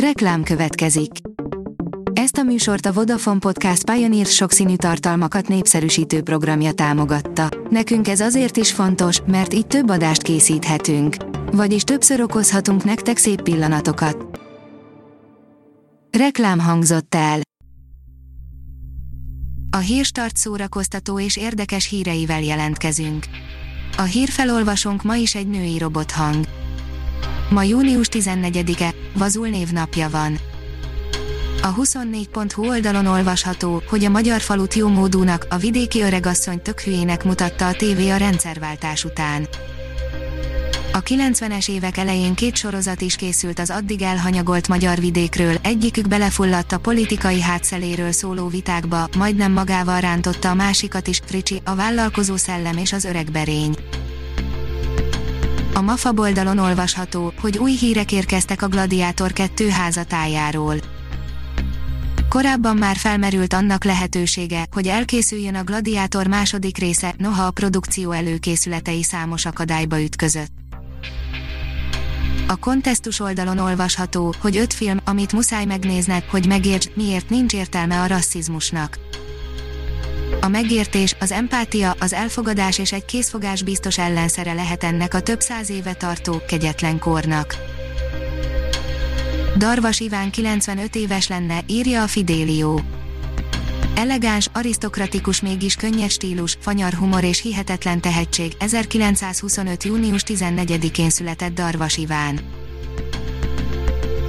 Reklám következik. Ezt a műsort a Vodafone Podcast Pioneer sokszínű tartalmakat népszerűsítő programja támogatta. Nekünk ez azért is fontos, mert így több adást készíthetünk. Vagyis többször okozhatunk nektek szép pillanatokat. Reklám hangzott el. A hírstart szórakoztató és érdekes híreivel jelentkezünk. A hírfelolvasónk ma is egy női robothang. Ma június 14-e, Vazul névnapja van. A 24.hu oldalon olvasható, hogy a magyar falut jó módúnak, a vidéki öregasszony tök hülyének mutatta a tévé a rendszerváltás után. A 90-es évek elején két sorozat is készült az addig elhanyagolt magyar vidékről, egyikük belefulladt a politikai hátszeléről szóló vitákba, majdnem magával rántotta a másikat is, Fricsi, a vállalkozó szellem és az öreg berény. A MAFA boldalon olvasható, hogy új hírek érkeztek a Gladiátor 2 házatájáról. Korábban már felmerült annak lehetősége, hogy elkészüljön a Gladiátor második része, noha a produkció előkészületei számos akadályba ütközött. A kontesztus oldalon olvasható, hogy öt film, amit muszáj megnézned, hogy megértsd, miért nincs értelme a rasszizmusnak. A megértés, az empátia, az elfogadás és egy készfogás biztos ellenszere lehet ennek a több száz éve tartó, kegyetlen kornak. Darvas Iván 95 éves lenne, írja a Fidélió. Elegáns, arisztokratikus mégis könnyed stílus, fanyar humor és hihetetlen tehetség, 1925. június 14-én született Darvas Iván.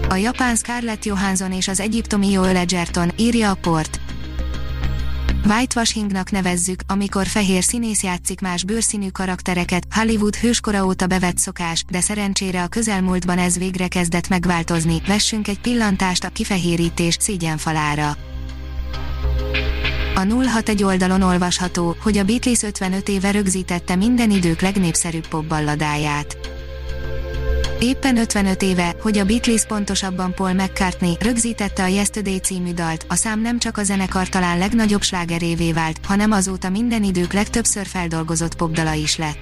A japán Scarlett Johansson és az egyiptomi Joel Edgerton, írja a port. Whitewashingnak nevezzük, amikor fehér színész játszik más bőrszínű karaktereket, Hollywood hőskora óta bevett szokás, de szerencsére a közelmúltban ez végre kezdett megváltozni, vessünk egy pillantást a kifehérítés szégyenfalára. A 061 oldalon olvasható, hogy a Beatles 55 éve rögzítette minden idők legnépszerűbb popballadáját. Éppen 55 éve, hogy a Beatles pontosabban Paul McCartney rögzítette a Yesterday című dalt, a szám nem csak a zenekar talán legnagyobb slágerévé vált, hanem azóta minden idők legtöbbször feldolgozott popdala is lett.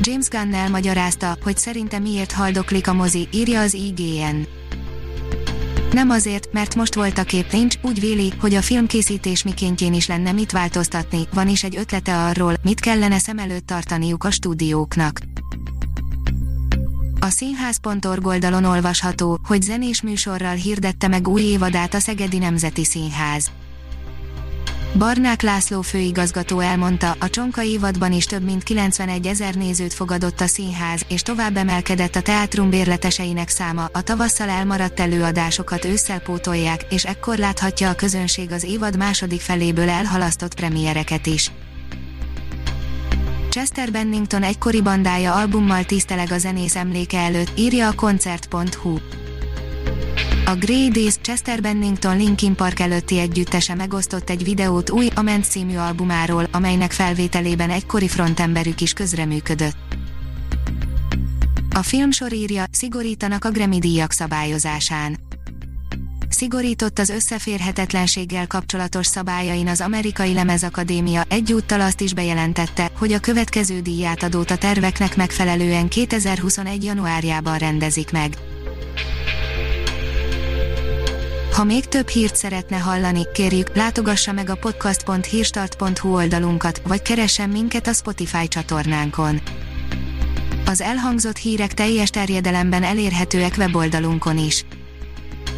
James Gunn elmagyarázta, hogy szerinte miért haldoklik a mozi, írja az IGN. Nem azért, mert most volt a kép nincs, úgy véli, hogy a filmkészítés mikéntjén is lenne mit változtatni, van is egy ötlete arról, mit kellene szem előtt tartaniuk a stúdióknak. A színház.org oldalon olvasható, hogy zenés műsorral hirdette meg új évadát a Szegedi Nemzeti Színház. Barnák László főigazgató elmondta, a Csonka évadban is több mint 91 ezer nézőt fogadott a színház, és tovább emelkedett a teátrum bérleteseinek száma, a tavasszal elmaradt előadásokat ősszel pótolják, és ekkor láthatja a közönség az évad második feléből elhalasztott premiereket is. Chester Bennington egykori bandája albummal tiszteleg a zenész emléke előtt, írja a koncert.hu. A Grey Days Chester Bennington Linkin Park előtti együttese megosztott egy videót új Ament című albumáról, amelynek felvételében egykori frontemberük is közreműködött. A filmsor írja, szigorítanak a Grammy díjak szabályozásán szigorított az összeférhetetlenséggel kapcsolatos szabályain az Amerikai Lemezakadémia, egyúttal azt is bejelentette, hogy a következő díjátadót a terveknek megfelelően 2021. januárjában rendezik meg. Ha még több hírt szeretne hallani, kérjük, látogassa meg a podcast.hírstart.hu oldalunkat, vagy keressen minket a Spotify csatornánkon. Az elhangzott hírek teljes terjedelemben elérhetőek weboldalunkon is.